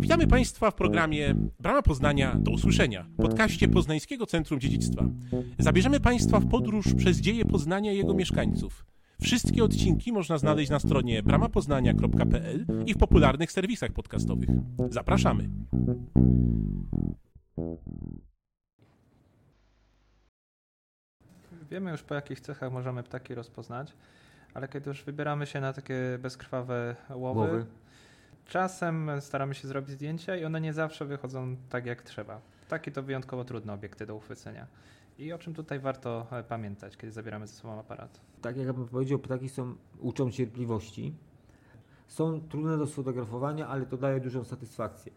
Witamy Państwa w programie Brama Poznania do usłyszenia, podcaście Poznańskiego Centrum Dziedzictwa. Zabierzemy Państwa w podróż przez dzieje Poznania i jego mieszkańców. Wszystkie odcinki można znaleźć na stronie bramapoznania.pl i w popularnych serwisach podcastowych. Zapraszamy. Wiemy już po jakich cechach możemy ptaki rozpoznać, ale kiedy już wybieramy się na takie bezkrwawe łowy, Łowy. Czasem staramy się zrobić zdjęcia i one nie zawsze wychodzą tak jak trzeba. Ptaki to wyjątkowo trudne obiekty do uchwycenia. I o czym tutaj warto e, pamiętać, kiedy zabieramy ze sobą aparat? Tak jak ja bym powiedział, ptaki są, uczą cierpliwości. Są trudne do sfotografowania, ale to daje dużą satysfakcję.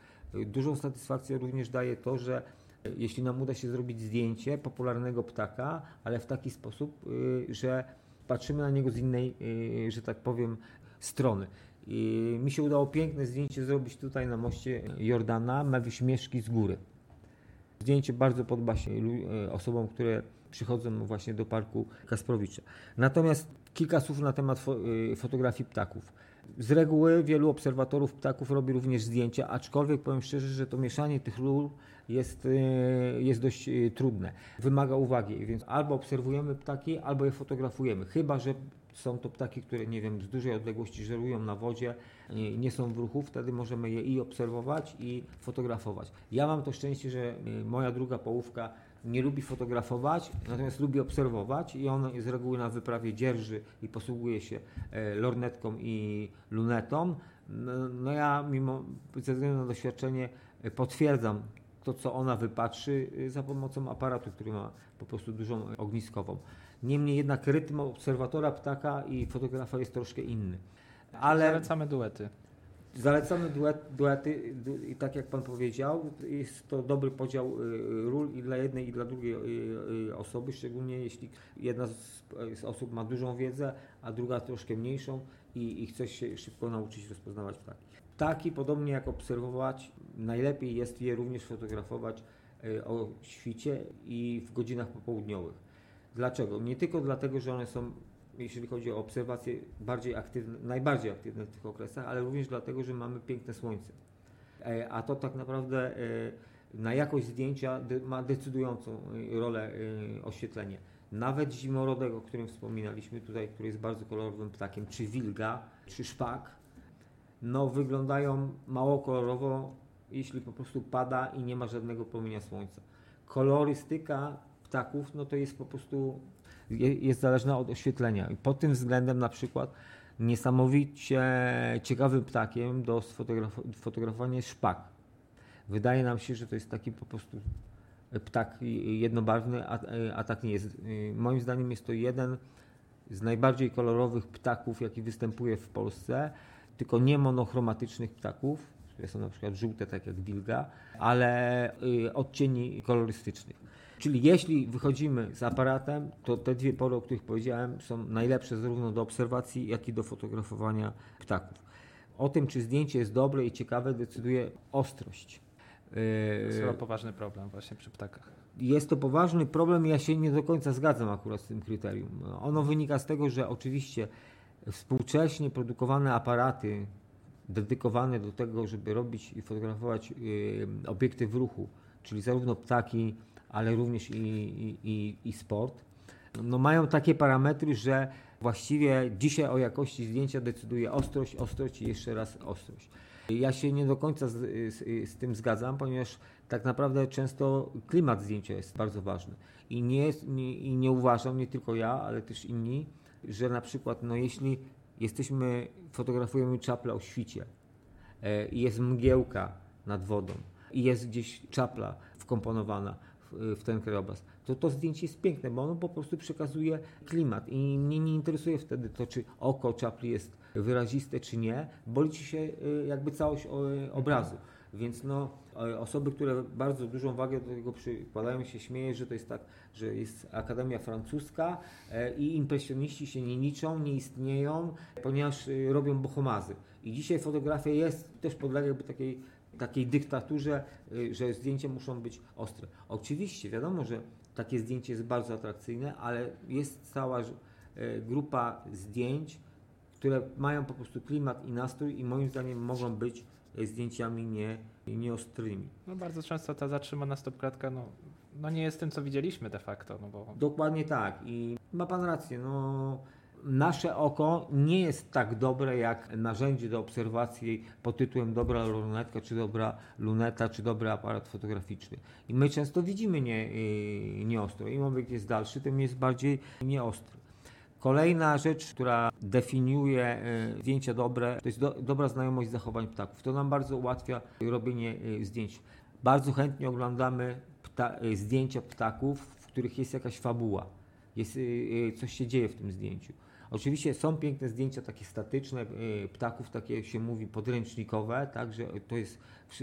Dużą satysfakcję również daje to, że y, jeśli nam uda się zrobić zdjęcie popularnego ptaka, ale w taki sposób, y, że patrzymy na niego z innej, y, że tak powiem, strony. I mi się udało piękne zdjęcie zrobić tutaj na moście Jordana, na wyśmieszki z góry. Zdjęcie bardzo podoba się e, osobom, które przychodzą właśnie do parku Kasprowicza. Natomiast kilka słów na temat fo- y, fotografii ptaków. Z reguły wielu obserwatorów ptaków robi również zdjęcia, aczkolwiek powiem szczerze, że to mieszanie tych ról jest, y, jest dość y, trudne. Wymaga uwagi, więc albo obserwujemy ptaki, albo je fotografujemy. Chyba, że są to ptaki, które nie wiem, z dużej odległości żerują na wodzie, nie, są w ruchu, wtedy możemy je i obserwować, i fotografować. Ja mam to szczęście, że y, moja druga połówka nie lubi fotografować, natomiast lubi obserwować i on z reguły na wyprawie dzierży i posługuje się e, lornetką i lunetą. No, no ja mimo, ze względu na doświadczenie e, potwierdzam to, co ona wypatrzy y, za pomocą aparatu, który ma po prostu dużą e, ogniskową. Niemniej jednak rytm obserwatora ptaka i fotografa jest troszkę inny. Ale Zalecamy duety. Zalecamy duet, duety du, i tak jak Pan powiedział, jest to dobry podział y, ról i dla jednej i dla drugiej y, y, osoby, szczególnie jeśli jedna z, z osób ma dużą wiedzę, a druga troszkę mniejszą i, i chce się szybko nauczyć rozpoznawać ptaki. Ptaki, podobnie jak obserwować, najlepiej jest je również fotografować y, o świcie i w godzinach popołudniowych. Dlaczego? Nie tylko dlatego, że one są jeśli chodzi o obserwacje, bardziej aktywne, najbardziej aktywne w tych okresach, ale również dlatego, że mamy piękne słońce. E, A to tak naprawdę e, na jakość zdjęcia ma decydującą e, rolę e, oświetlenie. Nawet zimorodek, o którym wspominaliśmy tutaj, który jest bardzo kolorowym ptakiem, czy wilga, czy szpak, no wyglądają mało kolorowo, jeśli po prostu pada i nie ma żadnego promienia słońca. Kolorystyka ptaków, no to jest po prostu je- jest zależna od oświetlenia. I pod tym względem na przykład niesamowicie ciekawym ptakiem do sfotograf- jest szpak. Wydaje nam się, że to jest taki po prostu ptak jednobarwny, a, a tak nie jest. Moim zdaniem jest to jeden z najbardziej kolorowych ptaków, jaki występuje w Polsce, tylko nie monochromatycznych ptaków, które są na przykład żółte, tak jak wilga, ale y, odcieni kolorystycznych. Czyli jeśli wychodzimy z aparatem, to te dwie pory, o których powiedziałem, są najlepsze zarówno do obserwacji, jak i do fotografowania ptaków. O tym, czy zdjęcie jest dobre i ciekawe, decyduje ostrość. To jest chyba poważny problem właśnie przy ptakach. jest to poważny problem i ja się nie do końca zgadzam akurat z tym kryterium. Ono wynika z tego, że oczywiście współcześnie produkowane aparaty dedykowane do tego, żeby robić i fotografować y, obiekty w ruchu, czyli zarówno ptaki, ale również i, i, i, sport, no mają takie parametry, że właściwie dzisiaj o jakości zdjęcia decyduje ostrość, ostrość i jeszcze raz ostrość. Ja się nie do końca z, z, z tym zgadzam, ponieważ tak naprawdę często klimat zdjęcia jest bardzo ważny. I nie, nie, I nie uważam, nie tylko ja, ale też inni, że na przykład, no jeśli jesteśmy, fotografujemy czaplę o świcie e, i jest mgiełka nad wodą i jest gdzieś czapla wkomponowana w, ten krajobraz, to to zdjęcie jest piękne, bo ono po prostu przekazuje klimat i mnie nie interesuje wtedy to, czy oko czapli jest wyraziste, czy nie, bo liczy się y, jakby całość o, obrazu. Więc no, e, osoby, które bardzo dużą wagę do tego przykładają, się śmieje, że to jest tak, że jest Akademia Francuska e, i impresjoniści się nie liczą, nie istnieją, ponieważ y, robią bohomazy. I dzisiaj fotografia jest, też podlega jakby takiej, takiej dyktaturze, że zdjęcia muszą być ostre. Oczywiście wiadomo, że takie zdjęcie jest bardzo atrakcyjne, ale jest cała e, grupa zdjęć, które mają po prostu klimat i nastrój i moim zdaniem mogą być e, zdjęciami nie, nieostrymi. No bardzo często ta zatrzymana stopklatka no, no nie jest tym, co widzieliśmy de facto, no bo Dokładnie tak i ma Pan rację, no nasze oko nie jest tak dobre jak narzędzie do obserwacji pod tytułem dobra lunetka, czy dobra luneta, czy dobry aparat fotograficzny. I my często widzimy nie, yy, nieostro. Im obiekt jest dalszy, tym jest bardziej nieostry. Kolejna rzecz, która definiuje y, zdjęcia dobre, to jest do, dobra znajomość zachowań ptaków. To nam bardzo ułatwia robienie y, zdjęć. Bardzo chętnie oglądamy pta, y, zdjęcia ptaków, w których jest jakaś fabuła, jest, coś się dzieje w tym zdjęciu. Oczywiście są piękne zdjęcia takie statyczne, y, ptaków takie jak się mówi podręcznikowe, tak, że to jest,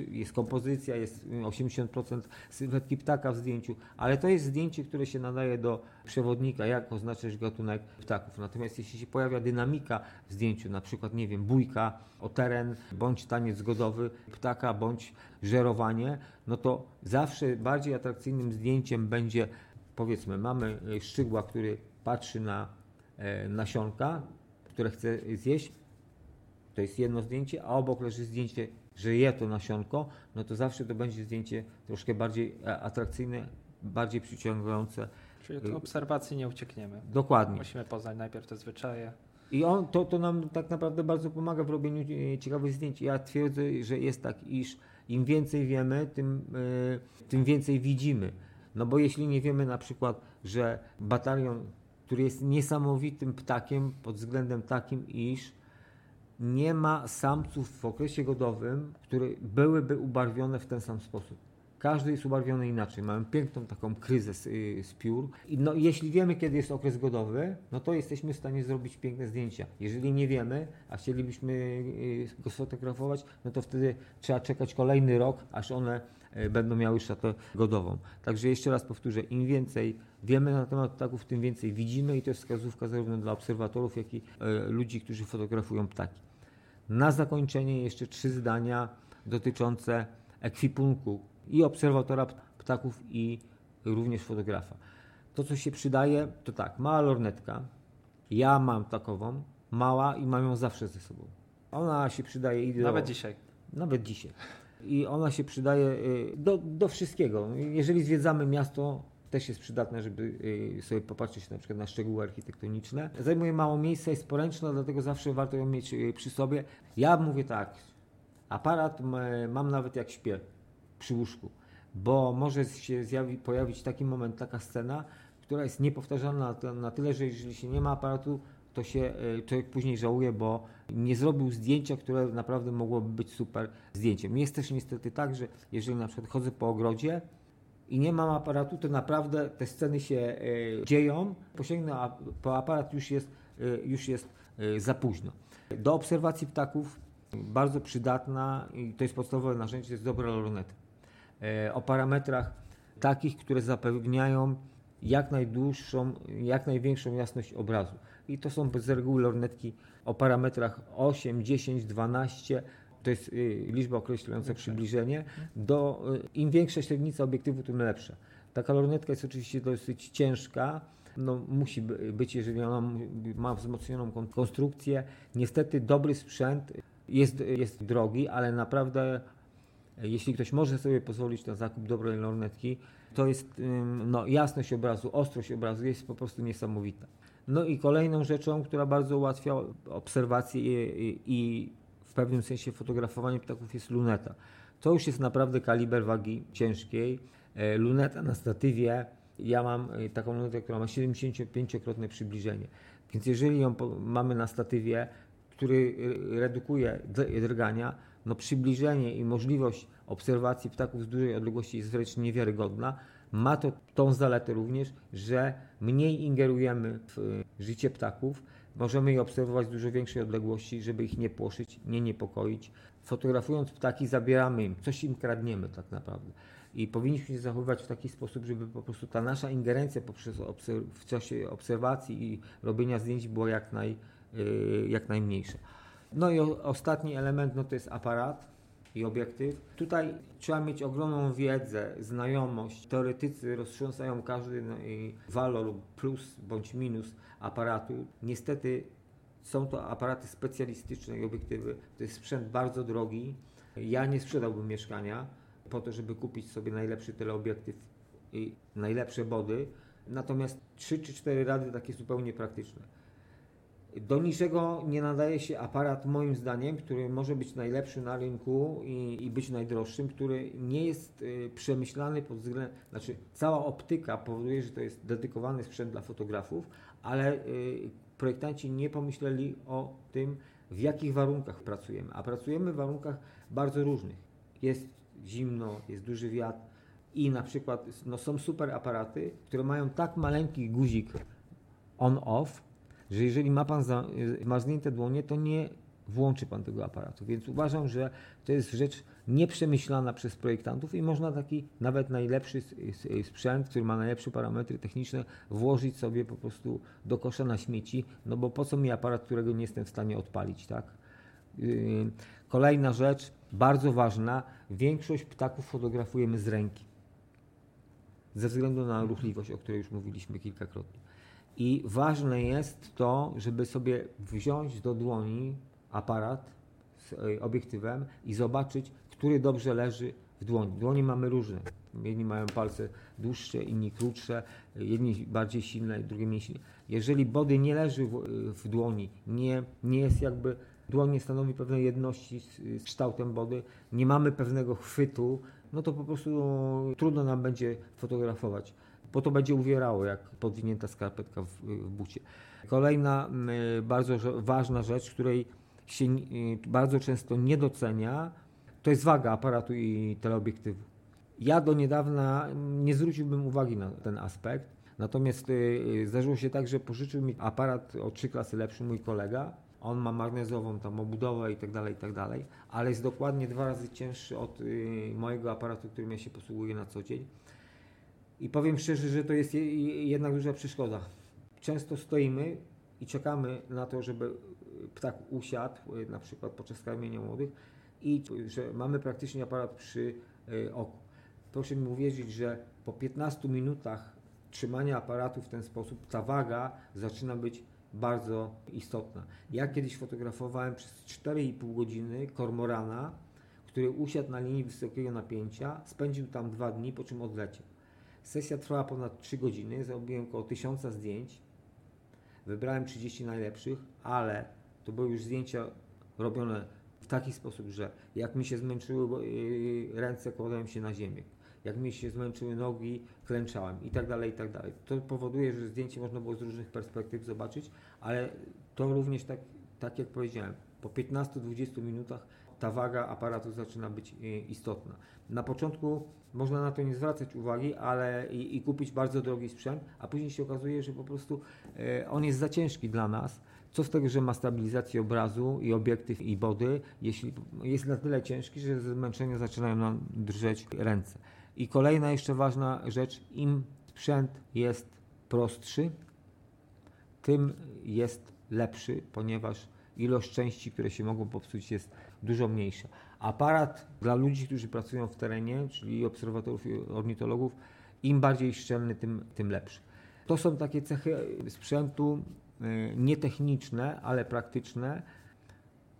jest kompozycja, jest y, 80% sylwetki ptaka w zdjęciu, ale to jest zdjęcie, które się nadaje do przewodnika, jak oznaczać gatunek ptaków. Natomiast jeśli się pojawia dynamika w zdjęciu, na przykład, nie wiem, bójka o teren, bądź taniec zgodowy ptaka, bądź żerowanie, no to zawsze bardziej atrakcyjnym zdjęciem będzie, powiedzmy, mamy y, szczygła, który patrzy na e, nasionka, które chce zjeść, to jest jedno zdjęcie, a obok leży zdjęcie, że je to nasionko, no to zawsze to będzie zdjęcie troszkę bardziej e, atrakcyjne, bardziej przyciągające. czyli od obserwacji nie uciekniemy. Dokładnie. Musimy poznać najpierw te zwyczaje. I on, to, to nam tak naprawdę bardzo pomaga w robieniu e, ciekawych zdjęć. Ja twierdzę, że jest tak, iż im więcej wiemy, tym, e, tym więcej widzimy. No bo jeśli nie wiemy na przykład, że batalion, który jest niesamowitym ptakiem pod względem takim, iż nie ma samców w okresie godowym, które byłyby ubarwione w ten sam sposób. Każdy jest ubarwiony inaczej. Mamy piękną taką kryzę z, y, z piór. I no, jeśli wiemy, kiedy jest okres godowy, no to jesteśmy w stanie zrobić piękne zdjęcia. Jeżeli nie wiemy, a chcielibyśmy y, go sfotografować, no to wtedy trzeba czekać kolejny rok, aż one będą miały szatę godową. Także jeszcze raz powtórzę, im więcej wiemy na temat ptaków, tym więcej widzimy i to jest wskazówka zarówno dla obserwatorów, jak i y, ludzi, którzy fotografują ptaki. Na zakończenie jeszcze trzy zdania dotyczące ekwipunku i obserwatora pt- ptaków i również fotografa. To, co się przydaje, to tak, mała lornetka. Ja mam takową, mała i mam ją zawsze ze sobą. Ona się przydaje i do, Nawet dzisiaj. nawet dzisiaj. I ona się przydaje y, do, do wszystkiego. Jeżeli zwiedzamy miasto, też jest przydatne, żeby y, sobie popatrzeć na przykład na szczegóły architektoniczne. Zajmuje mało miejsca, jest poręczna, dlatego zawsze warto ją mieć y, przy sobie. Ja mówię tak, aparat mam nawet jak śpię przy łóżku, bo może się zjawi, pojawić taki moment, taka scena, która jest niepowtarzalna na tyle, że jeżeli się nie ma aparatu, to się y, człowiek później żałuje, bo nie zrobił zdjęcia, które naprawdę mogłoby być super zdjęciem. Jest też niestety tak, że jeżeli na przykład chodzę po ogrodzie i nie mam aparatu, to naprawdę te sceny się y, dzieją. Posięgnę po aparat już jest, y, już jest za późno. Do obserwacji ptaków bardzo przydatna i to jest podstawowe narzędzie, jest dobra lorneta. E, o parametrach takich, które zapewniają jak najdłuższą, jak największą jasność obrazu. I to są z reguły lornetki o parametrach 8, 10, 12. To jest y, liczba określająca przybliżenie. Do, y, Im większa średnica obiektywu, tym lepsza. Taka lornetka jest oczywiście dosyć ciężka. No, musi by- być, jeżeli ona ma wzmocnioną kon- konstrukcję. Niestety dobry sprzęt jest, jest drogi, ale naprawdę jeśli ktoś może sobie pozwolić na zakup dobrej lornetki, to jest no, jasność obrazu, ostrość obrazu jest po prostu niesamowita. No i kolejną rzeczą, która bardzo ułatwia obserwację i, i, w pewnym sensie fotografowanie ptaków jest luneta. To już jest naprawdę kaliber wagi ciężkiej. E, Luneta na statywie, ja mam e, taką lunetę, która ma 75-krotne przybliżenie. Więc jeżeli ją mamy na statywie, który e, redukuje drgania, no przybliżenie i możliwość obserwacji ptaków z dużej odległości jest wręcz niewiarygodna. Ma to tą zaletę również, że mniej ingerujemy w e, życie ptaków, możemy je obserwować z dużo większej odległości, żeby ich nie płoszyć, nie niepokoić. Fotografując ptaki zabieramy im, coś im kradniemy tak naprawdę. I powinniśmy się zachowywać w taki sposób, żeby po prostu ta nasza ingerencja poprzez w czasie obserwacji i robienia zdjęć była jak, naj, yy, jak najmniejsza. No i ostatni element no to jest aparat i obiektyw. Tutaj trzeba mieć ogromną wiedzę, znajomość. Teoretycy roztrząsają każdy no, walor lub plus bądź minus aparatu. Niestety Są to aparaty specjalistyczne i obiektywy. To jest sprzęt bardzo drogi. Ja nie sprzedałbym mieszkania po to, żeby kupić sobie najlepszy teleobiektyw i najlepsze body. Natomiast 3 czy 4 rady takie zupełnie praktyczne. Do niczego nie nadaje się aparat, moim zdaniem, który może być najlepszy na rynku i, i być najdroższym, który nie jest y, przemyślany pod względem, znaczy cała optyka powoduje, że to jest dedykowany sprzęt dla fotografów, ale y, projektanci nie pomyśleli o tym, w jakich warunkach pracujemy. A pracujemy w warunkach bardzo różnych. Jest zimno, jest duży wiatr i na przykład no, są super aparaty, które mają tak maleńki guzik on-off, że jeżeli ma Pan za, zmarznięte dłonie, to nie włączy Pan tego aparatu. Więc uważam, że to jest rzecz nieprzemyślana przez projektantów i można taki nawet najlepszy sprzęt, który ma najlepsze parametry techniczne, włożyć sobie po prostu do kosza na śmieci, no bo po co mi aparat, którego nie jestem w stanie odpalić, tak? Yy, kolejna rzecz, bardzo ważna, większość ptaków fotografujemy z ręki. Ze względu na ruchliwość, o której już mówiliśmy kilkakrotnie. I ważne jest to, żeby sobie wziąć do dłoni aparat z e, obiektywem i zobaczyć, który dobrze leży w dłoni. Dłonie mamy różne. Jedni mają palce dłuższe, inni krótsze, jedni bardziej silne, drugie mniej silne. Jeżeli body nie leży w, w dłoni, nie, nie jest jakby dłoń nie stanowi pewnej jedności z, z kształtem body, nie mamy pewnego chwytu, no to po prostu no, trudno nam będzie fotografować bo to będzie uwierało jak podwinięta skarpetka w, w bucie. Kolejna bardzo ważna rzecz, której się bardzo często nie docenia, to jest waga aparatu i teleobiektywu. Ja do niedawna nie zwróciłbym uwagi na ten aspekt, natomiast y, y, zdarzyło się tak, że pożyczył mi aparat o trzy klasy lepszy mój kolega. On ma magnezową tam obudowę i tak dalej, i tak dalej, ale jest dokładnie dwa razy cięższy od y, mojego aparatu, którym ja się posługuję na co dzień. I powiem szczerze, że to jest jednak duża przeszkoda. Często stoimy i czekamy na to, żeby ptak usiadł, na przykład podczas karmienia młodych i że mamy praktycznie aparat przy e, oku. Proszę mi uwierzyć, że po 15 minutach trzymania aparatu w ten sposób ta waga zaczyna być bardzo istotna. Ja kiedyś fotografowałem przez 4,5 godziny kormorana, który usiadł na linii wysokiego napięcia, spędził tam dwa dni, po czym odleciał. Sesja trwała ponad 3 godziny, zrobiłem około 1000 zdjęć. Wybrałem 30 najlepszych, ale to były już zdjęcia robione w taki sposób, że jak mi się zmęczyły yy, ręce, kładłem się na ziemię. Jak mi się zmęczyły nogi, klęczałem i tak dalej, i tak dalej. To powoduje, że zdjęcie można było z różnych perspektyw zobaczyć, ale to również tak, tak jak powiedziałem, po 15-20 minutach ta waga aparatu zaczyna być yy, istotna. Na początku można na to nie zwracać uwagi, ale i, i kupić bardzo drogi sprzęt, a później się okazuje, że po prostu e, on jest za ciężki dla nas. Co z tego, że ma stabilizację obrazu i obiektyw i body, jeśli jest na tyle ciężki, że ze zmęczenia zaczynają nam drżeć ręce. I kolejna jeszcze ważna rzecz, im sprzęt jest prostszy, tym jest lepszy, ponieważ ilość części, które się mogą popsuć jest dużo mniejsza. Aparat dla ludzi, którzy pracują w terenie, czyli obserwatorów i ornitologów, im bardziej szczelny, tym, tym lepszy. To są takie cechy sprzętu y, nietechniczne, ale praktyczne.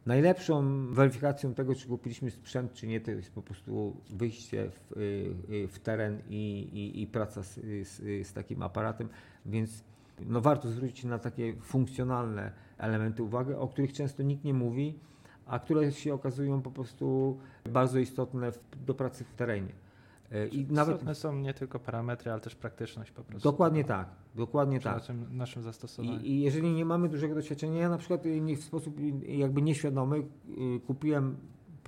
Najlepszą weryfikacją tego, czy kupiliśmy sprzęt, czy nie, to jest po prostu wyjście w, y, y, w teren i, i, i praca z, z, z, takim aparatem, więc no warto zwrócić na takie funkcjonalne elementy uwagę, o których często nikt nie mówi a które się okazują po prostu bardzo istotne w, do pracy w terenie. E, I nawet istotne są nie tylko parametry, ale też praktyczność po prostu. Dokładnie tak, dokładnie tak. Naszym, naszym zastosowaniu. I, I, jeżeli nie mamy dużego doświadczenia, ja na przykład nie, w sposób jakby nieświadomy y, kupiłem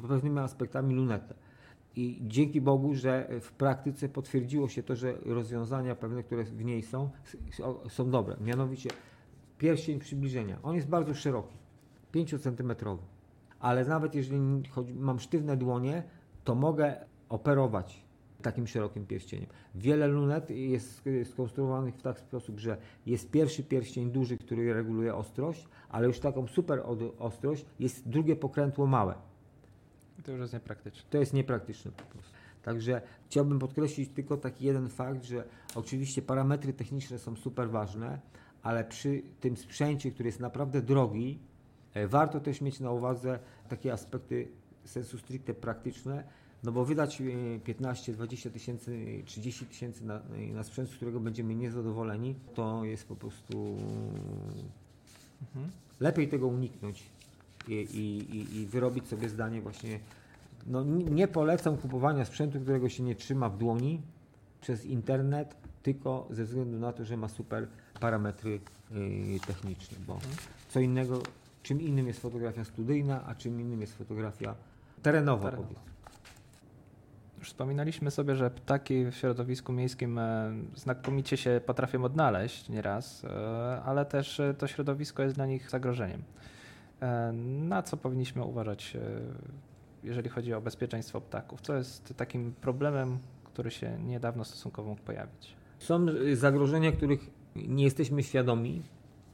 pewnymi aspektami lunetę. I dzięki Bogu, że w praktyce potwierdziło się to, że rozwiązania pewne, które w niej są, są dobre. Mianowicie pierścień przybliżenia. On jest bardzo szeroki, 5 cm ale nawet jeżeli mam sztywne dłonie, to mogę operować takim szerokim pierścieniem. Wiele lunet jest skonstruowanych w taki sposób, że jest pierwszy pierścień duży, który reguluje ostrość, ale już taką super ostrość jest drugie pokrętło małe. To już jest niepraktyczne. To jest niepraktyczne po prostu. Także chciałbym podkreślić tylko taki jeden fakt, że oczywiście parametry techniczne są super ważne, ale przy tym sprzęcie, który jest naprawdę drogi, warto też mieć na uwadze takie aspekty sensu stricte praktyczne, no bo wydać e, 15, 20 tysięcy, 30 tysięcy na, na sprzęt, z którego będziemy niezadowoleni, to jest po prostu lepiej tego uniknąć i, i, i, i wyrobić sobie zdanie właśnie. No, nie polecam kupowania sprzętu, którego się nie trzyma w dłoni przez internet, tylko ze względu na to, że ma super parametry techniczne, bo co innego, czym innym jest fotografia studyjna, a czym innym jest fotografia terenowa. Terenowa. Już wspominaliśmy sobie, że ptaki w środowisku miejskim e, znakomicie się potrafią odnaleźć nieraz, e, ale też e, to środowisko jest dla nich zagrożeniem. Na co powinniśmy uważać, jeżeli chodzi o bezpieczeństwo ptaków? Co jest takim problemem, który się niedawno stosunkowo mógł pojawić? Są zagrożenia, których nie jesteśmy świadomi,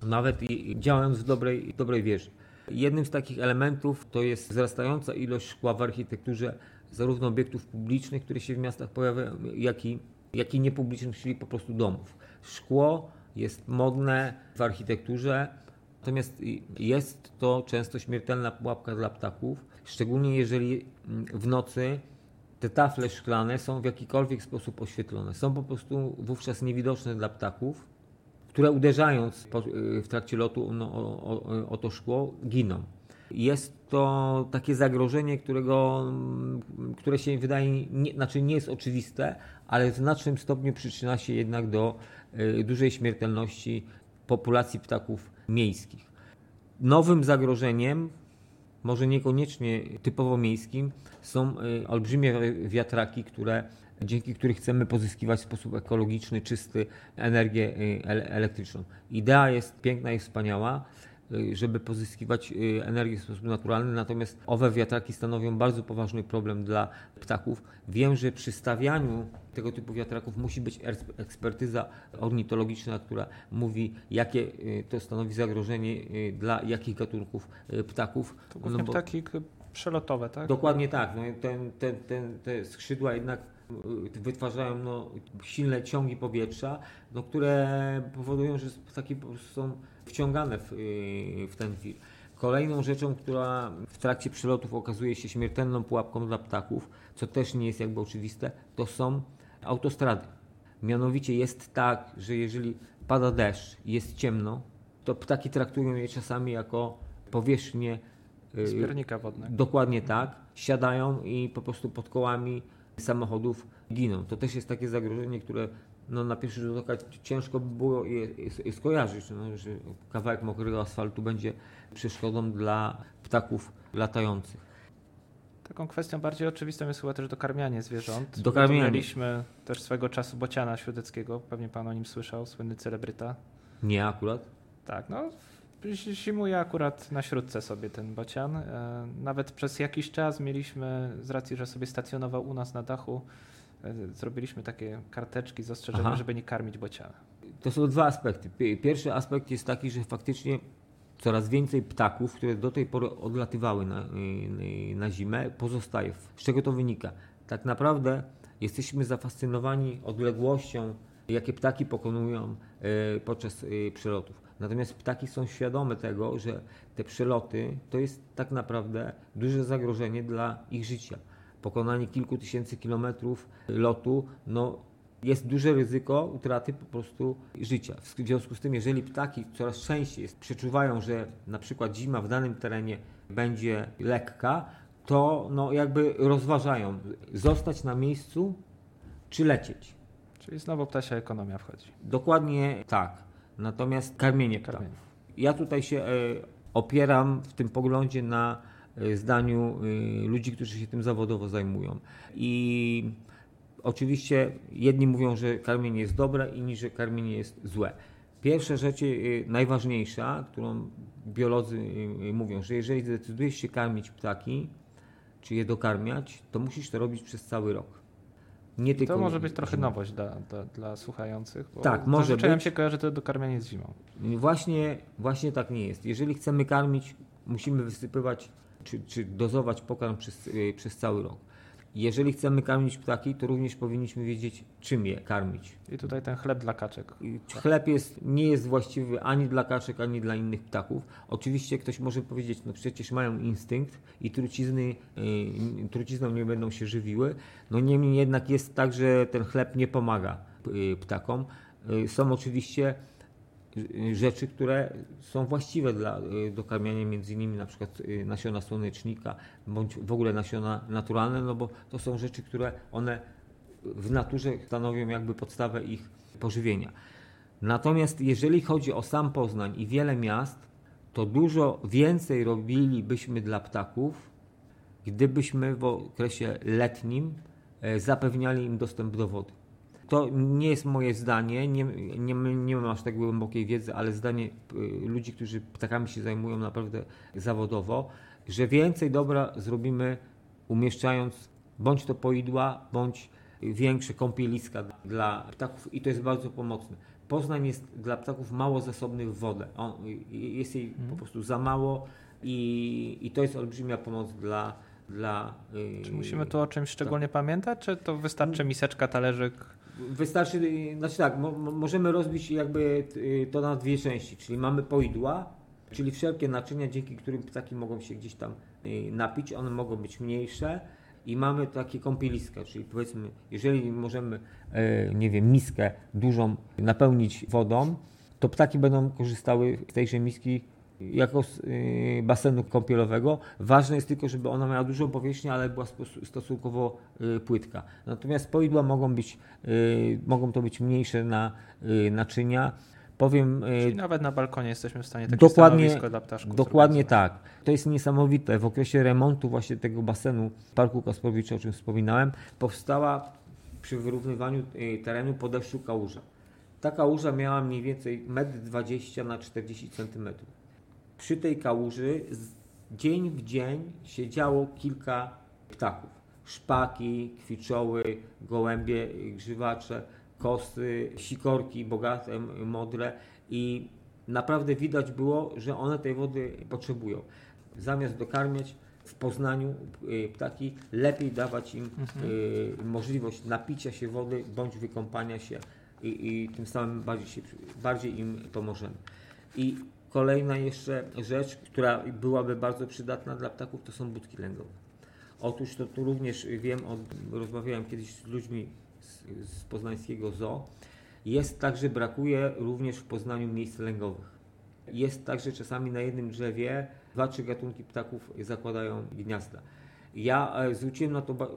nawet i- działając w dobrej, dobrej wierze. Jednym z takich elementów to jest wzrastająca ilość szkła w architekturze zarówno obiektów publicznych, które się w miastach pojawiają, jak i, jak i niepublicznych, czyli po prostu domów. Szkło jest modne w architekturze, natomiast jest to często śmiertelna pułapka dla ptaków, szczególnie jeżeli mm, w nocy te tafle szklane są w jakikolwiek sposób oświetlone. Są po prostu wówczas niewidoczne dla ptaków, które uderzając y, w trakcie lotu no, o, o, o to szkło giną. Jest to takie zagrożenie, którego, mm, które się wydaje, nie, znaczy nie jest oczywiste, ale w znacznym stopniu przyczynia się jednak do y, dużej śmiertelności populacji ptaków miejskich. Nowym zagrożeniem może niekoniecznie typowo miejskim, są y, olbrzymie wi- wiatraki, które, dzięki których chcemy pozyskiwać w sposób ekologiczny, czysty energię y, ele- elektryczną. Idea jest piękna i wspaniała, y, żeby pozyskiwać y, energię w sposób naturalny, natomiast owe wiatraki stanowią bardzo poważny problem dla ptaków. Wiem, że przy stawianiu tego typu wiatraków musi być ekspertyza ornitologiczna, która mówi, jakie to stanowi zagrożenie dla jakich gatunków ptaków. To głównie No bo- ptaki przelotowe, tak? Dokładnie tak. No, ten, ten, ten, te skrzydła jednak wytwarzają no, silne ciągi powietrza, no, które powodują, że prostu są wciągane w, y, w ten wir. Kolejną rzeczą, która w trakcie przylotów okazuje się śmiertelną pułapką dla ptaków, co też nie jest jakby oczywiste, to są autostrady. Mianowicie jest tak, że jeżeli pada deszcz i jest ciemno, to ptaki traktują je czasami jako powierzchnię y, Zbiornika wodnego. Dokładnie tak. Siadają i po prostu pod kołami samochodów giną. To też jest takie zagrożenie, które no, na pierwszy rzut oka ciężko by było je, je, skojarzyć, no, że kawałek mokrego asfaltu będzie przeszkodą dla ptaków latających. Taką kwestią bardziej oczywistą jest chyba też dokarmianie zwierząt. Dokarmianie. Mieliśmy też swego czasu bociana śwideckiego, pewnie pan o nim słyszał, słynny celebryta. Nie akurat. Tak, no zi- zimuje akurat na śródce sobie ten bocian. E, Nawet przez jakiś czas mieliśmy, z racji, że sobie stacjonował u nas na dachu, e, zrobiliśmy takie karteczki z ostrzeżeniem, Aha. żeby nie karmić bociana. To są dwa aspekty. Pi- Pierwszy aspekt jest taki, że faktycznie coraz więcej ptaków, które do tej pory odlatywały na, y, na zimę, pozostaje. Z czego to wynika? Tak naprawdę jesteśmy zafascynowani odległością, jakie ptaki pokonują podczas przelotów. Natomiast ptaki są świadome tego, że te przeloty to jest tak naprawdę duże zagrożenie dla ich życia. Pokonanie kilku tysięcy kilometrów lotu, no jest duże ryzyko utraty po prostu życia. W związku z tym, jeżeli ptaki coraz częściej przeczuwają, że na przykład zima w danym terenie będzie lekka, to no jakby rozważają zostać na miejscu czy lecieć. Czyli znowu ptasia ekonomia wchodzi. Dokładnie tak. Natomiast karmienie ptaków. Ja tutaj się e, opieram w tym poglądzie na e, zdaniu e, ludzi, którzy się tym zawodowo zajmują. I oczywiście jedni mówią, że karmienie jest dobre, inni, że karmienie jest złe. Pierwsza rzecz, najważniejsza, którą biolodzy mówią, że jeżeli zdecydujesz się karmić ptaki, czy je dokarmiać, to musisz to robić przez cały rok. Nie tylko To może być trochę nowość dla, dla, dla słuchających. Bo Tak, może nam być. się kojarzy to dokarmianie z zimą. Właśnie, właśnie tak nie jest. Jeżeli chcemy karmić, musimy wysypywać czy, czy dozować pokarm przez, y, przez cały rok. Jeżeli chcemy karmić ptaki, to również powinniśmy wiedzieć, czym je karmić. I tutaj ten chleb dla kaczek. Chleb jest, nie jest właściwy ani dla kaczek, ani dla innych ptaków. Oczywiście ktoś może powiedzieć, no przecież mają instynkt i trucizny, y, trucizną nie będą się żywiły. No niemniej jednak jest tak, że ten chleb nie pomaga y, ptakom. Y, Są oczywiście rzeczy, które są właściwe dla y, dokarmiania, między innymi na przykład y, nasiona słonecznika, bądź w ogóle nasiona naturalne, no bo to są rzeczy, które one w naturze stanowią jakby podstawę ich pożywienia. Natomiast jeżeli chodzi o sam Poznań i wiele miast, to dużo więcej robilibyśmy dla ptaków, gdybyśmy w okresie letnim e, zapewniali im dostęp do wody. To nie jest moje zdanie, nie, nie, nie mam aż tak głębokiej wiedzy, ale zdanie y, ludzi, którzy ptakami się zajmują naprawdę zawodowo, że więcej dobra zrobimy umieszczając bądź to poidła, bądź większe kąpieliska dla ptaków i to jest bardzo pomocne. Poznań jest dla ptaków mało zasobny w wodę. On, jest jej po prostu za mało i, i to jest olbrzymia pomoc dla. dla y, Czy musimy tu o czymś szczególnie pamiętać, czy to wystarczy miseczka, talerzyk? Wystarczy, y, znaczy tak, mo, mo- możemy rozbić jakby y, to na dwie części, czyli mamy poidła, czyli wszelkie naczynia, dzięki którym ptaki mogą się gdzieś tam y, napić, one mogą być mniejsze i mamy takie kąpieliska, czyli powiedzmy, jeżeli możemy, e, nie wiem, miskę dużą napełnić wodą, to ptaki będą korzystały z tejże miski jako y, basenu kąpielowego. Ważne jest tylko, żeby ona miała dużą powierzchnię, ale była stosunkowo y, płytka. Natomiast poidła mogą być, y, mogą to być mniejsze na, naczynia. Powiem, Czyli nawet na balkonie jesteśmy w stanie takie Dokładnie- stanowisko dla ptaszków Dokładnie tak. To jest niesamowite. W okresie remontu właśnie tego basenu Parku Kasprowicza, o czym wspominałem, powstała przy wyrównywaniu terenu po deszczu kałuża. Ta kałuża miała mniej więcej 1,20 m na 40 cm. Przy tej kałuży dzień w dzień siedziało kilka ptaków. Szpaki, kwiczoły, gołębie, grzywacze, kosy, sikorki bogate, modre i naprawdę widać było, że one tej wody potrzebują. Zamiast dokarmiać w Poznaniu y, ptaki, lepiej dawać im y, możliwość napicia się wody bądź wykąpania się i, i tym samym bardziej, się, bardziej im pomożemy. I kolejna jeszcze rzecz, która byłaby bardzo przydatna dla ptaków, to są budki lęgowe. Otóż to tu również wiem, od, rozmawiałem kiedyś z ludźmi z, z poznańskiego zoo. Jest tak, że brakuje również w Poznaniu miejsc lęgowych. Jest tak, że czasami na jednym drzewie dwa, trzy gatunki ptaków zakładają gniazda. Ja e, zwróciłem na to ba-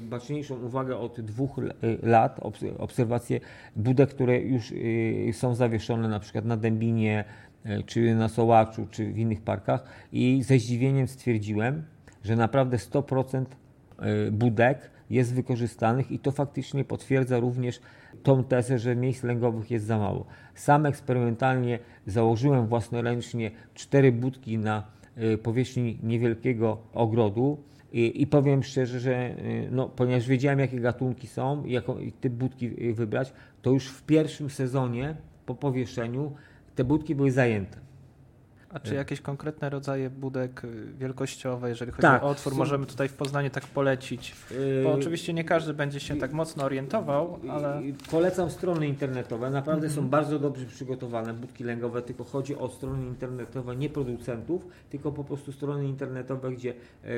baczniejszą uwagę od dwóch e, lat, obs- obserwacje budek, które już e, są zawieszone na przykład na Dębinie, czy na Sołaczu, czy w innych parkach i ze zdziwieniem stwierdziłem, że naprawdę 100% y, budek jest wykorzystanych i to faktycznie potwierdza również tą tezę, że miejsc lęgowych jest za mało. Sam eksperymentalnie założyłem własnoręcznie cztery budki na y, powierzchni niewielkiego ogrodu i, i powiem szczerze, że no, ponieważ wiedziałem jakie gatunki są i jaką i typ budki wybrać, to już w pierwszym sezonie po powieszeniu te budki były zajęte. A czy Nie. jakieś konkretne rodzaje budek y, wielkościowe, jeżeli chodzi Tak, o otwór, możemy tutaj w Poznaniu tak polecić? Bo Y, oczywiście nie każdy będzie się tak mocno orientował, ale Polecam strony internetowe, naprawdę są bardzo dobrze przygotowane budki lęgowe, tylko chodzi o strony internetowe nie producentów, tylko po prostu strony internetowe, gdzie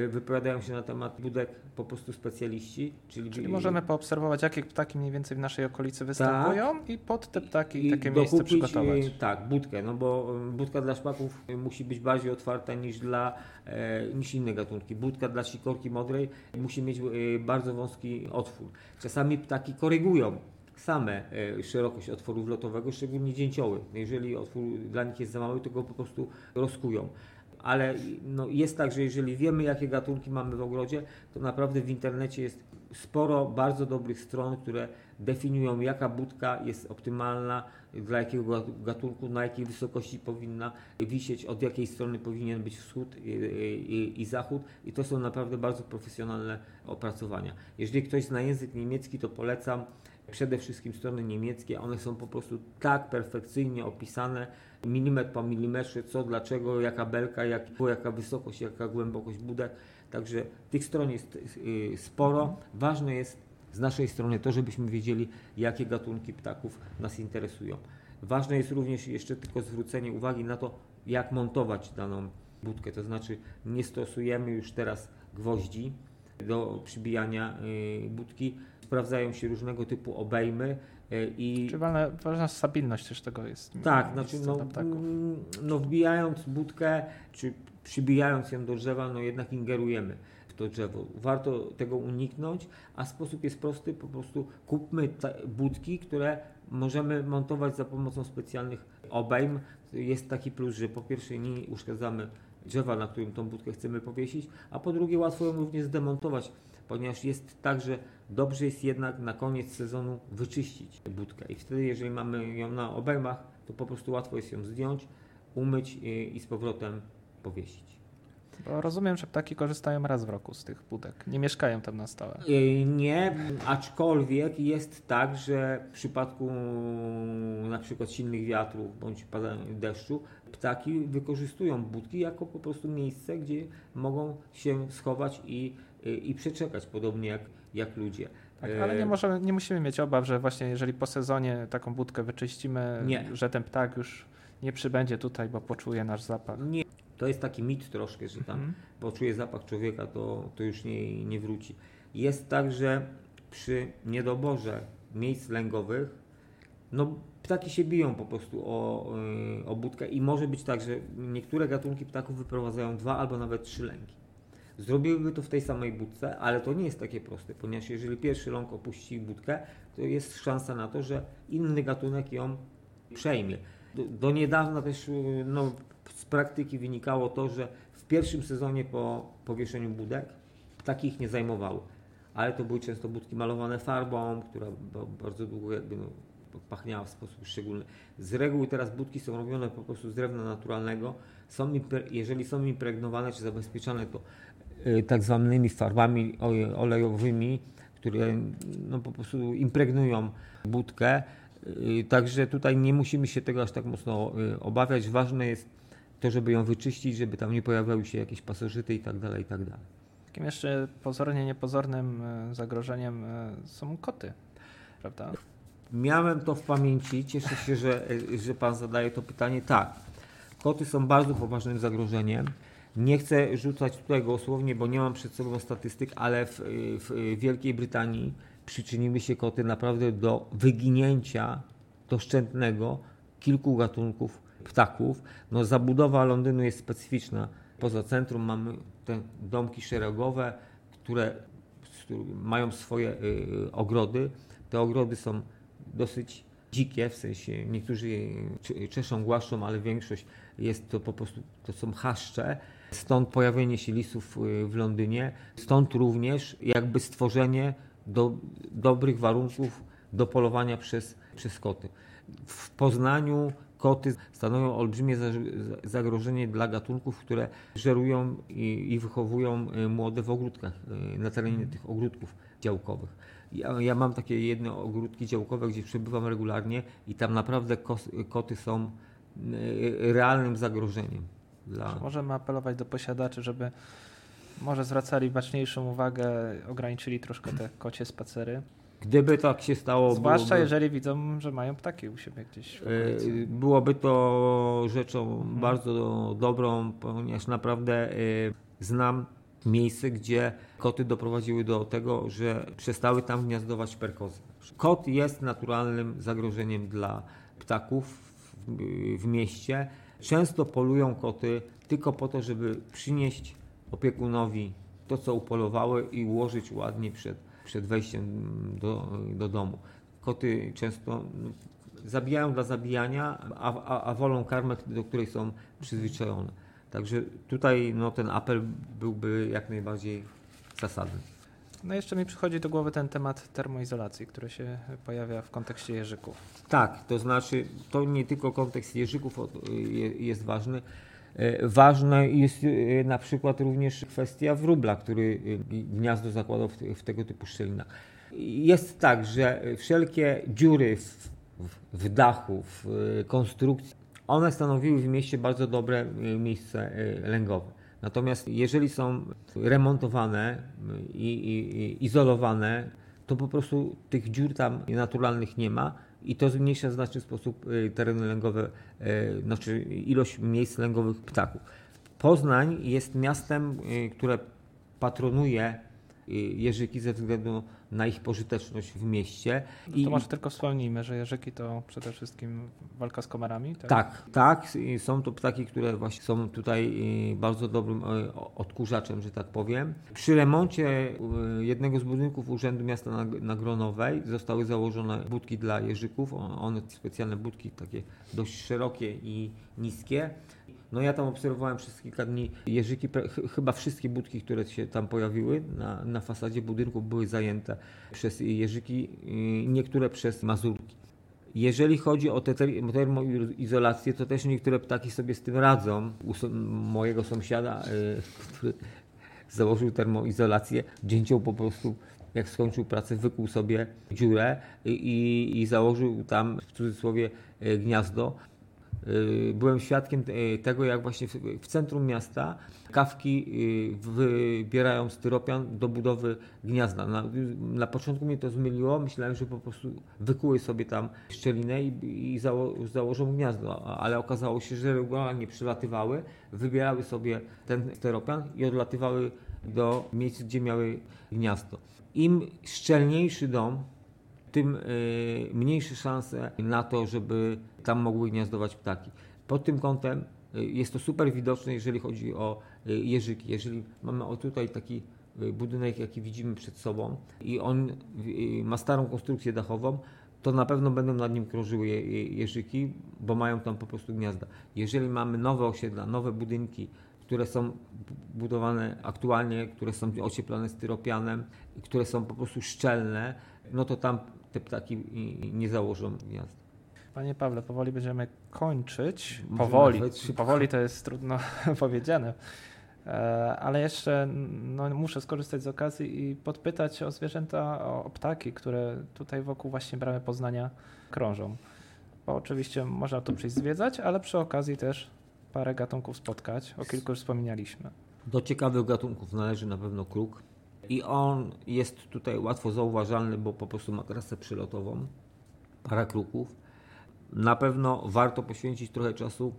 wypowiadają się na temat budek po prostu specjaliści, czyli, czyli możemy poobserwować, jakie ptaki mniej więcej w naszej okolicy występują i pod te ptaki i takie miejsce dokupić, przygotować. e, Tak, budkę, no bo budka dla szpaków musi być bardziej otwarta niż dla e, niż inne gatunki. Budka dla sikorki modrej musi mieć e, bardzo wąski otwór. Czasami ptaki korygują same e, szerokość otworu wlotowego, szczególnie dzięcioły. Jeżeli otwór dla nich jest za mały, to go po prostu rozkują. Ale no, jest tak, że jeżeli wiemy, jakie gatunki mamy w ogrodzie, to naprawdę w internecie jest sporo bardzo dobrych stron, które definiują, jaka budka jest optymalna, dla jakiego gatu- gatunku, na jakiej wysokości powinna wisieć, od jakiej strony powinien być wschód i, i, i zachód. I to są naprawdę bardzo profesjonalne opracowania. Jeżeli ktoś zna język niemiecki, to polecam przede wszystkim strony niemieckie. One są po prostu tak perfekcyjnie opisane, milimetr po milimetrze, co, dlaczego, jaka belka, jak, jaka wysokość, jaka głębokość budek. Także tych stron jest y, sporo. Ważne jest z naszej strony to, żebyśmy wiedzieli, jakie gatunki ptaków nas interesują. Ważne jest również jeszcze tylko zwrócenie uwagi na to, jak montować daną budkę. To znaczy nie stosujemy już teraz gwoździ do przybijania y, budki. Sprawdzają się różnego typu obejmy y, i Czy ważna, ważna stabilność też tego jest. tak, znaczy no, mm, no wbijając budkę, czy przybijając ją do drzewa, no jednak ingerujemy to drzewo. Warto tego uniknąć, a sposób jest prosty, po prostu kupmy budki, które możemy montować za pomocą specjalnych obejm. Jest taki plus, że po pierwsze nie uszkadzamy drzewa, na którym tą budkę chcemy powiesić, a po drugie łatwo ją również zdemontować, ponieważ jest tak, że dobrze jest jednak na koniec sezonu wyczyścić budkę i wtedy jeżeli mamy ją na obejmach, to po prostu łatwo jest ją zdjąć, umyć i, i z powrotem powiesić. Bo rozumiem, że ptaki korzystają raz w roku z tych budek. Nie mieszkają tam na stałe. Yy, Nie, aczkolwiek jest tak, że w przypadku na przykład silnych wiatrów bądź padania deszczu, ptaki wykorzystują budki jako po prostu miejsce, gdzie mogą się schować i, i przeczekać, podobnie jak, jak ludzie. Tak, Yy, ale nie, możemy, nie musimy mieć obaw, że właśnie jeżeli po sezonie taką budkę wyczyścimy, Nie. że ten ptak już nie przybędzie tutaj, bo poczuje nasz zapach. Nie, to jest taki mit troszkę, że tam Mhm. poczuje zapach człowieka, to, to już nie, nie wróci. Jest tak, że przy niedoborze miejsc lęgowych, no ptaki się biją po prostu o, yy, o budkę i może być tak, że niektóre gatunki ptaków wyprowadzają dwa albo nawet trzy lęki. Zrobiłyby to w tej samej budce, ale to nie jest takie proste, ponieważ jeżeli pierwszy ląk opuści budkę, to jest szansa na to, że inny gatunek ją przejmie. Do, do niedawna też yy, no, z praktyki wynikało to, że w pierwszym sezonie po powieszeniu budek ptaki ich nie zajmowały. Ale to były często budki malowane farbą, która ba- bardzo długo jakby no, pachniała w sposób szczególny. Z reguły teraz budki są robione po prostu z drewna naturalnego. Są, jeżeli są impregnowane czy zabezpieczane, to y, tak zwanymi farbami olejowymi, które no, po prostu impregnują budkę. Y, Także tutaj nie musimy się tego aż tak mocno y, obawiać. Ważne jest to, żeby ją wyczyścić, żeby tam nie pojawiały się jakieś pasożyty i tak dalej, i tak dalej. Takim jeszcze pozornie niepozornym e, zagrożeniem e, są koty, prawda? Miałem to w pamięci, cieszę się, że, że Pan zadaje to pytanie. Tak, koty są bardzo poważnym zagrożeniem. Nie chcę rzucać tutaj dosłownie, bo nie mam przed sobą statystyk, ale w, w Wielkiej Brytanii przyczyniły się koty naprawdę do wyginięcia doszczętnego kilku gatunków ptaków. No, zabudowa Londynu jest specyficzna. Poza centrum mamy te domki szeregowe, które mają swoje y, ogrody. Te ogrody są dosyć dzikie, w sensie niektórzy czeszą, głaszczą, ale większość jest to po prostu, to są chaszcze. Stąd pojawienie się lisów y, w Londynie, stąd również jakby stworzenie do, dobrych warunków do polowania przez, przez koty. W Poznaniu koty stanowią olbrzymie za- za- zagrożenie dla gatunków, które żerują i, wychowują y, młode w ogródkach, y, na terenie tych ogródków działkowych. Ja, ja mam takie jedne ogródki działkowe, gdzie przebywam regularnie i tam naprawdę koty są y, realnym zagrożeniem. Dla... Możemy apelować do posiadaczy, żeby może zwracali baczniejszą uwagę, ograniczyli troszkę te kocie spacery. Gdyby tak się stało, Zwłaszcza byłoby- jeżeli widzą, że mają ptaki u siebie gdzieś. Y, Byłoby to rzeczą Mhm. bardzo dobrą, ponieważ naprawdę y, znam miejsce, gdzie koty doprowadziły do tego, że przestały tam gniazdować perkozy. Kot jest naturalnym zagrożeniem dla ptaków w mieście. Często polują koty tylko po to, żeby przynieść opiekunowi to, co upolowały i ułożyć ładnie przed, przed wejściem do, do domu. Koty często no, zabijają dla zabijania, a, a, a wolą karmę, do której są przyzwyczajone. Także tutaj no, ten apel byłby jak najbardziej zasadny. No jeszcze mi przychodzi do głowy ten temat termoizolacji, który się pojawia w kontekście jeżyków. Tak, to znaczy to nie tylko kontekst jeżyków jest ważny. E, Ważna jest e, na przykład również kwestia wróbla, który e, gniazdo zakładał w, te- w tego typu szczelinach. Jest tak, że wszelkie dziury w, w, dachu, w konstrukcji, one stanowiły w mieście bardzo dobre miejsce lęgowe. Natomiast jeżeli są remontowane i, i, i izolowane, to po prostu tych dziur tam naturalnych nie ma i to zmniejsza w znaczny sposób y, tereny lęgowe, y, znaczy ilość miejsc lęgowych ptaków. Poznań jest miastem, y, które patronuje jeżyki ze względu na ich pożyteczność w mieście. No to I, może tylko wspomnijmy, że jeżyki to przede wszystkim walka z komarami? Tak? tak, tak. Są to ptaki, które właśnie są tutaj bardzo dobrym odkurzaczem, że tak powiem. Przy remoncie jednego z budynków Urzędu Miasta Nagronowej zostały założone budki dla jeżyków. One specjalne budki takie dość szerokie i niskie no ja tam obserwowałem przez kilka dni jeżyki, chyba wszystkie budki, które się tam pojawiły na, na fasadzie budynku były zajęte przez jeżyki, niektóre przez mazurki. Jeżeli chodzi o tę termoizolację, to też niektóre ptaki sobie z tym radzą. U mojego sąsiada, y, który założył termoizolację, dzięcioł po prostu jak skończył pracę, wykuł sobie dziurę i, i, i założył tam w cudzysłowie y, gniazdo. Y, byłem świadkiem y, tego, jak właśnie w centrum miasta kawki y, wybierają styropian do budowy gniazda. Na, na początku mnie to zmyliło, myślałem, że po prostu wykuły sobie tam szczelinę i, i zało, założą gniazdo, ale okazało się, że regularnie przylatywały, wybierały sobie ten styropian i odlatywały do miejsc, gdzie miały gniazdo. Im szczelniejszy dom, tym mniejsze szanse na to, żeby tam mogły gniazdować ptaki. Pod tym kątem y, jest to super widoczne, jeżeli chodzi o y, jeżyki. Jeżeli mamy o tutaj taki y, budynek, jaki widzimy przed sobą i on ma starą konstrukcję dachową, to na pewno będą nad nim krążyły jeżyki, bo mają tam po prostu gniazda. Jeżeli mamy nowe osiedla, nowe budynki, które są budowane aktualnie, które są ocieplane styropianem, które są po prostu szczelne, no to tam te ptaki nie założą gniazda. Panie Pawle, powoli będziemy kończyć. Powoli, powoli to jest trudno powiedziane. E, ale jeszcze no, muszę skorzystać z okazji i podpytać o zwierzęta, o ptaki, które tutaj wokół właśnie bramy Poznania krążą. Bo oczywiście można tu przyjść zwiedzać, ale przy okazji też parę gatunków spotkać. O kilku już wspominaliśmy. Do ciekawych gatunków należy na pewno kruk. I on jest tutaj łatwo zauważalny, bo po prostu ma trasę przylotową. Para kruków na pewno warto poświęcić trochę czasu,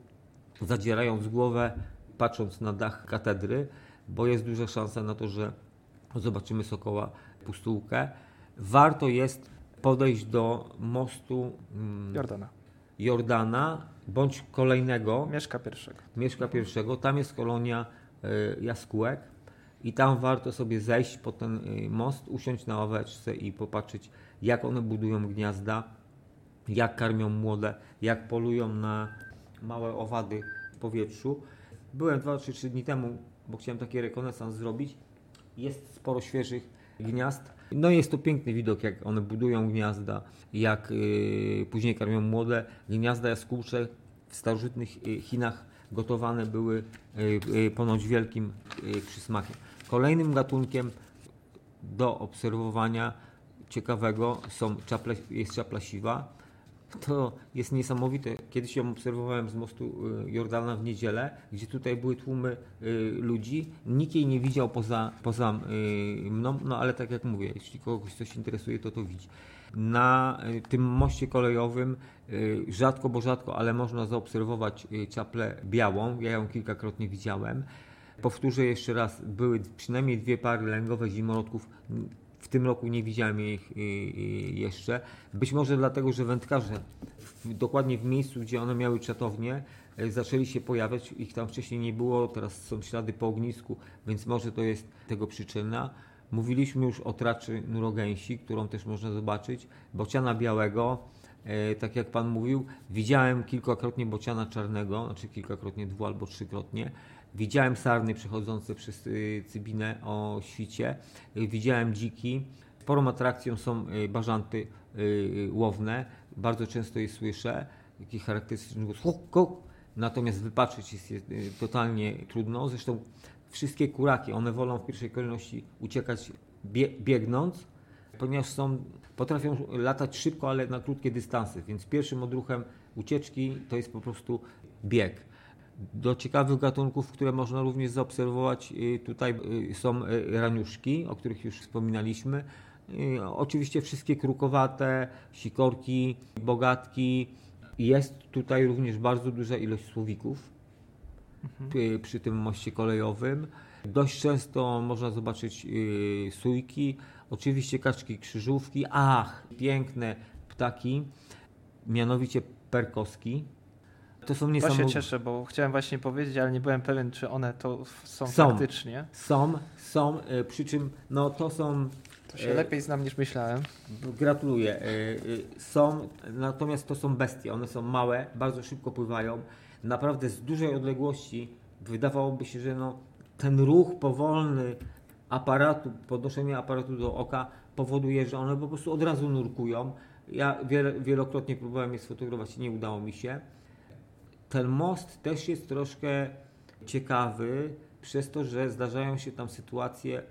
zadzierając głowę, patrząc na dach katedry, bo jest duża szansa na to, że zobaczymy sokoła pustułkę. Warto jest podejść do mostu mm, Jordana. Jordana bądź kolejnego. Mieszka pierwszego. Mieszka pierwszego. Tam jest kolonia y, jaskółek i tam warto sobie zejść po ten y, most, usiąść na ławeczce i popatrzeć, jak one budują gniazda, jak karmią młode, jak polują na małe owady w powietrzu. Byłem 2 czy 3 dni temu, bo chciałem taki rekonesans zrobić. Jest sporo świeżych gniazd. No jest to piękny widok, jak one budują gniazda, jak yy, później karmią młode. Gniazda jaskółcze w starożytnych yy, Chinach gotowane były yy, ponoć wielkim przysmakiem. Kolejnym gatunkiem do obserwowania ciekawego są czaple, jest czapla siwa. To jest niesamowite. Kiedyś ją obserwowałem z mostu y, Jordana w niedzielę, gdzie tutaj były tłumy y, ludzi. Nikt jej nie widział poza, poza y, mną, no ale tak jak mówię, jeśli kogoś coś interesuje, to to widzi. Na tym moście kolejowym rzadko, bo rzadko, ale można zaobserwować czaplę białą. Ja ją kilkakrotnie widziałem. Powtórzę jeszcze raz, były przynajmniej dwie pary lęgowe zimolotków w tym roku nie widziałem ich jeszcze. Być może dlatego, że wędkarze dokładnie w miejscu, gdzie one miały czatownię, e, zaczęli się pojawiać. Ich tam wcześniej nie było, teraz są ślady po ognisku, więc może to jest tego przyczyna. Mówiliśmy już o traczy nurogęsi, którą też można zobaczyć. Bociana białego, tak jak Pan mówił, widziałem kilkakrotnie bociana czarnego, znaczy kilkakrotnie, dwu albo trzykrotnie. Widziałem sarny przechodzące przez y, Cybinę o świcie. Y, widziałem dziki. Sporą atrakcją są y, bażanty łowne. Bardzo często je słyszę. Taki charakterystyczny głos. Natomiast wypatrzeć jest, totalnie trudno. Zresztą wszystkie kuraki, one wolą w pierwszej kolejności uciekać bie biegnąc, ponieważ są, potrafią latać szybko, ale na krótkie dystanse. Więc pierwszym odruchem ucieczki to jest po prostu bieg Do ciekawych gatunków, które można również zaobserwować, y, tutaj y, są y, raniuszki, o których już wspominaliśmy. Oczywiście wszystkie krukowate, sikorki, bogatki. Jest tutaj również bardzo duża ilość słowików mhm. przy tym moście kolejowym. Dość często można zobaczyć sójki, oczywiście kaczki krzyżówki. Ach, piękne ptaki, mianowicie perkoski. To są niesamowite. się cieszę, bo chciałem właśnie powiedzieć, ale nie byłem pewien, czy one to są, są faktycznie. Są, są, e, przy czym no to są... To się e, lepiej znam niż myślałem. Gratuluję. E, są, natomiast to są bestie. One są małe, bardzo szybko pływają. Naprawdę z dużej odległości wydawałoby się, że no, ten ruch powolny aparatu, podnoszenie aparatu do oka powoduje, że one po prostu od razu nurkują. Ja wielokrotnie próbowałem je sfotografować, nie udało mi się. Ten most też jest troszkę ciekawy, przez to, że zdarzają się tam sytuacje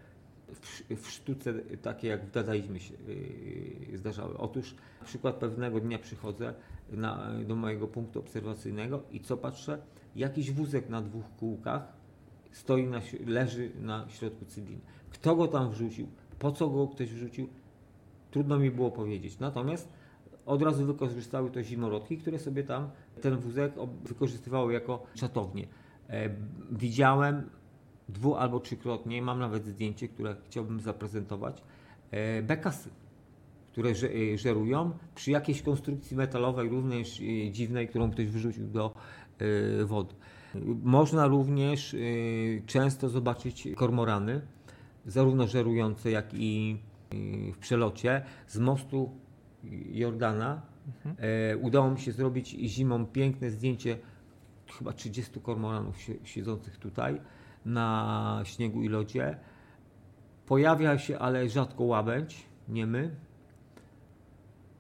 w, w sztuce takie jak w dadaizmie się yy, zdarzały. Otóż przykład pewnego dnia przychodzę na, do mojego punktu obserwacyjnego i co patrzę? Jakiś wózek na dwóch kółkach stoi na, leży na środku cydliny. Kto go tam wrzucił? Po co go ktoś wrzucił? Trudno mi było powiedzieć. Natomiast od razu wykorzystały to zimorodki, które sobie tam ten wózek wykorzystywały jako czatownię. E, widziałem dwu albo trzykrotnie, mam nawet zdjęcie, które chciałbym zaprezentować, e, bekasy, które e, żerują przy jakiejś konstrukcji metalowej, również dziwnej, którą ktoś wyrzucił do wody. Można również często zobaczyć kormorany, zarówno żerujące, jak i w przelocie z mostu Jordana. Mhm. E, udało mi się zrobić zimą piękne zdjęcie chyba 30 kormoranów siedzących tutaj na śniegu i lodzie. Pojawia się ale rzadko łabędź, niemy.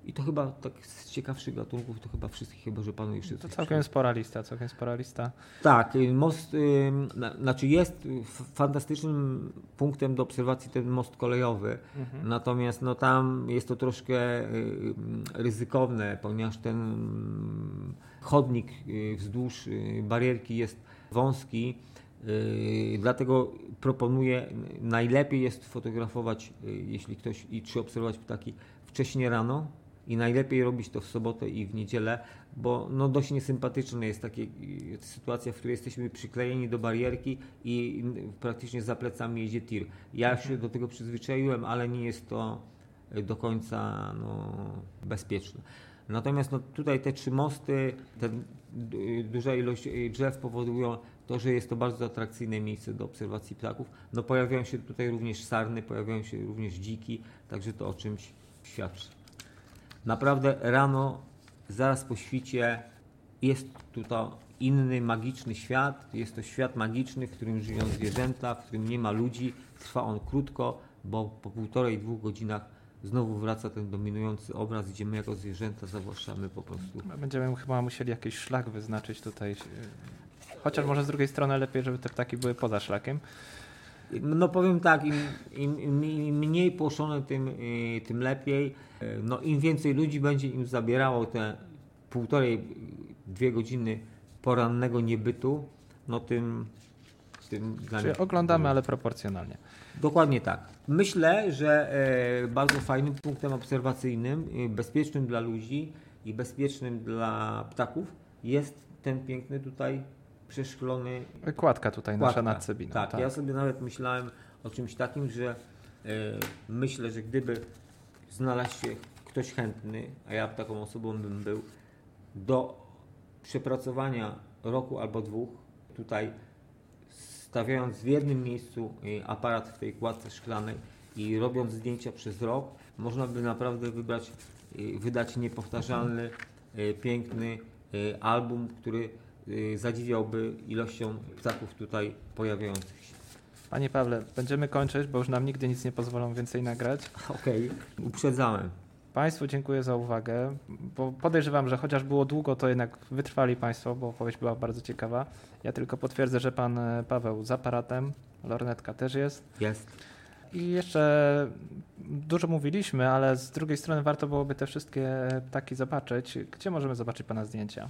I to chyba tak z ciekawszych gatunków, to chyba wszystkich, chyba że panu jeszcze To całkiem spora lista, całkiem spora lista. Tak, y, most, y, znaczy jest fantastycznym punktem do obserwacji ten most kolejowy, mhm. natomiast no tam jest to troszkę y, ryzykowne, ponieważ ten chodnik wzdłuż barierki jest wąski, dlatego proponuję, najlepiej jest fotografować, jeśli ktoś, i czy obserwować ptaki wcześniej rano, i najlepiej robić to w sobotę i w niedzielę, bo no dość niesympatyczna jest taka sytuacja, w której jesteśmy przyklejeni do barierki i praktycznie za plecami jedzie tir. Ja się do tego przyzwyczaiłem, ale nie jest to do końca no, bezpieczne. Natomiast no, tutaj te trzy mosty, ten, duża ilość drzew powodują to, że jest to bardzo atrakcyjne miejsce do obserwacji ptaków. No, pojawiają się tutaj również sarny, pojawiają się również dziki, także to o czymś świadczy. Naprawdę rano, zaraz po świcie, jest tutaj inny magiczny świat. Jest to świat magiczny, w którym żyją zwierzęta, w którym nie ma ludzi. Trwa on krótko, bo po półtorej, dwóch godzinach znowu wraca ten dominujący obraz, gdzie my jako zwierzęta zawłaszczamy po prostu. Będziemy chyba musieli jakiś szlak wyznaczyć tutaj. Chociaż może z drugiej strony lepiej, żeby te ptaki były poza szlakiem. No powiem tak, im, im, im mniej płoszone, tym, y, tym lepiej. No im więcej ludzi będzie im zabierało te półtorej, dwie godziny porannego niebytu, no tym... tym Czyli oglądamy, ale proporcjonalnie. Dokładnie tak. Myślę, że e, bardzo fajnym punktem obserwacyjnym, bezpiecznym dla ludzi i bezpiecznym dla ptaków jest ten piękny tutaj przeszklony. Kładka tutaj kładka. nasza nad Cebiną. Tak, tak, ja sobie nawet myślałem o czymś takim, że e, myślę, że gdyby znalazł się ktoś chętny, a ja taką osobą bym był, do przepracowania roku albo dwóch tutaj stawiając w jednym miejscu e, aparat w tej kładce szklanej i robiąc zdjęcia przez rok, można by naprawdę wybrać, e, wydać niepowtarzalny, piękny album, który zadziwiałby ilością ptaków tutaj pojawiających się. Panie Pawle, będziemy kończyć, bo już nam nigdy nic nie pozwolą więcej nagrać. Okej, okay. uprzedzałem. Państwu dziękuję za uwagę, bo podejrzewam, że chociaż było długo, to jednak wytrwali Państwo, bo opowieść była bardzo ciekawa. Ja tylko potwierdzę, że Pan e, Paweł z aparatem, lornetka też jest. Jest. I jeszcze dużo mówiliśmy, ale z drugiej strony warto byłoby te wszystkie ptaki zobaczyć. Gdzie możemy zobaczyć Pana zdjęcia?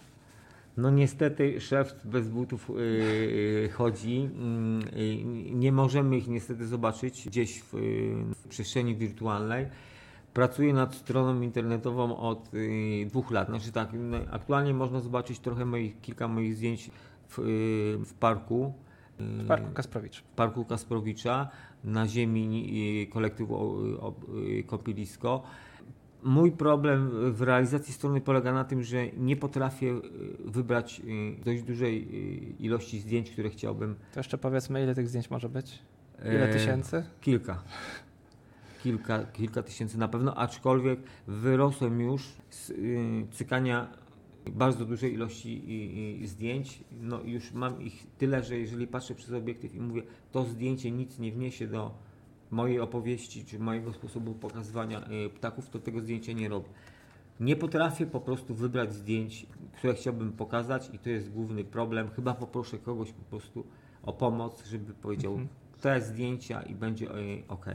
No niestety szef bez butów yy, chodzi. Yy, nie możemy ich niestety zobaczyć gdzieś w, w przestrzeni wirtualnej. Pracuję nad stroną internetową od y, dwóch lat. Znaczy tak, no, aktualnie można zobaczyć trochę moich, kilka moich zdjęć w, y, w parku. W parku Kasprowicz. W parku Kasprowicza na ziemi kolektywu Kopilisko. Mój problem w realizacji strony polega na tym, że nie potrafię y, wybrać y, dość dużej y, ilości zdjęć, które chciałbym. To jeszcze powiedzmy, ile tych zdjęć może być? Ile E, tysięcy? Kilka. Kilka, kilka tysięcy na pewno, aczkolwiek wyrosłem już z cykania bardzo dużej ilości i, i zdjęć. No już mam ich tyle, że jeżeli patrzę przez obiektyw i mówię, to zdjęcie nic nie wniesie do mojej opowieści czy mojego sposobu pokazywania y, ptaków, to tego zdjęcia nie robię. Nie potrafię po prostu wybrać zdjęć, które chciałbym pokazać i to jest główny problem. Chyba poproszę kogoś po prostu o pomoc, żeby powiedział Mhm. te zdjęcia i będzie ok.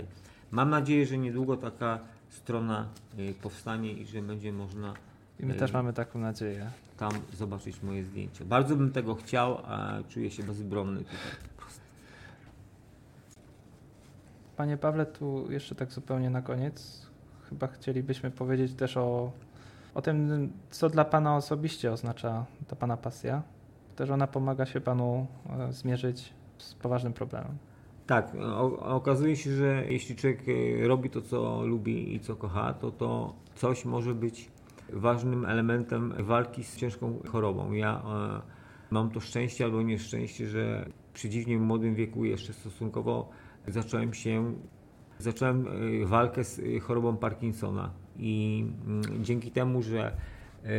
Mam nadzieję, że niedługo taka strona y, powstanie i że będzie można I my też mamy taką nadzieję. tam zobaczyć moje zdjęcia. Bardzo bym tego chciał, a czuję się bezbronny tutaj. Panie Pawle, tu jeszcze tak zupełnie na koniec. Chyba chcielibyśmy powiedzieć też o, o tym, co dla Pana osobiście oznacza ta Pana pasja. Też ona pomaga się Panu e, zmierzyć z poważnym problemem. Tak, okazuje się, że jeśli człowiek y, robi to, co lubi i co kocha, to to coś może być ważnym elementem walki z ciężką chorobą. Ja e, mam to szczęście albo nieszczęście, że przy dziwnie młodym wieku jeszcze stosunkowo zacząłem się, zacząłem y, walkę z y, chorobą Parkinsona i mm, dzięki temu, że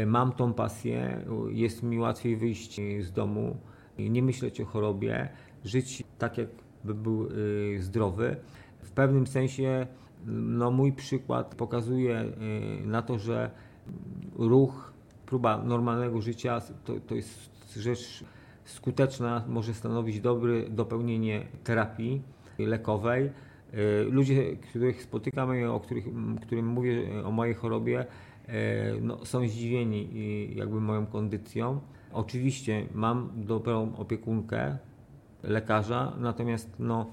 y, mam tą pasję, jest mi łatwiej wyjść z domu, nie myśleć o chorobie, żyć tak, jakby był zdrowy. W pewnym sensie no, mój przykład pokazuje na to, że ruch, próba normalnego życia to, to jest rzecz skuteczna, może stanowić dobre dopełnienie terapii lekowej. Y, Ludzie, których spotykam i o których, którym mówię o mojej chorobie, y, no, są zdziwieni jakby moją kondycją. Oczywiście mam dobrą opiekunkę lekarza, natomiast no,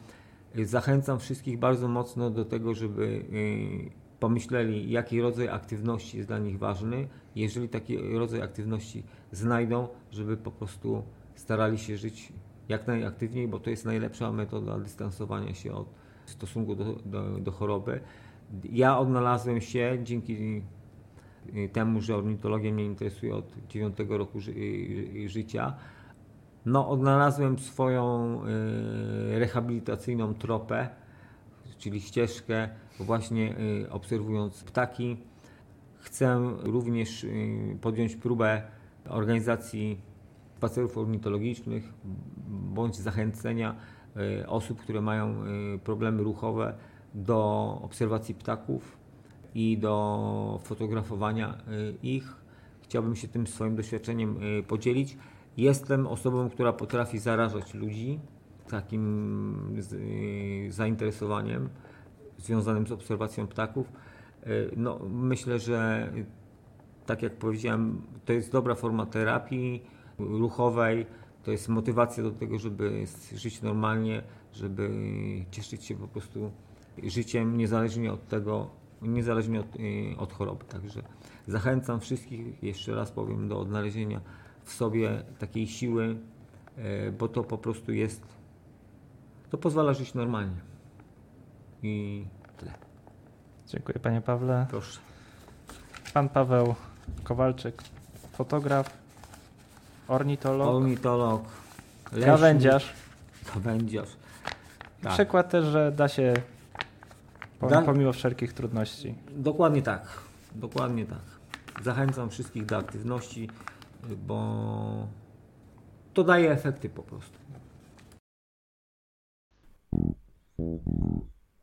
zachęcam wszystkich bardzo mocno do tego, żeby y, pomyśleli, jaki rodzaj aktywności jest dla nich ważny. Jeżeli taki rodzaj aktywności znajdą, żeby po prostu starali się żyć jak najaktywniej, bo to jest najlepsza metoda dystansowania się od stosunku do, do, do choroby. Ja odnalazłem się dzięki y, temu, że ornitologia mnie interesuje od 9 roku ży, y, życia. No, odnalazłem swoją y, rehabilitacyjną tropę, czyli ścieżkę, właśnie y, obserwując ptaki. Chcę również y, podjąć próbę organizacji spacerów ornitologicznych bądź zachęcenia y, osób, które mają y, problemy ruchowe do obserwacji ptaków i do fotografowania y, ich. Chciałbym się tym swoim doświadczeniem podzielić. Jestem osobą, która potrafi zarażać ludzi takim zainteresowaniem związanym z obserwacją ptaków. No, myślę, że tak jak powiedziałem, to jest dobra forma terapii ruchowej, to jest motywacja do tego, żeby żyć normalnie, żeby cieszyć się po prostu życiem niezależnie od tego, niezależnie od, y, od choroby. Także zachęcam wszystkich, jeszcze raz powiem, do odnalezienia w sobie takiej siły, y, bo to po prostu jest, to pozwala żyć normalnie. I tyle. Dziękuję Panie Pawle. Proszę. Pan Paweł Kowalczyk, fotograf, ornitolog, Ornitolog, leśnik, gawędziarz. Gawędziarz. Tak. Przykład też, że da się Da- pomimo wszelkich trudności. Dokładnie tak. Dokładnie tak. Zachęcam wszystkich do aktywności, bo to daje efekty po prostu.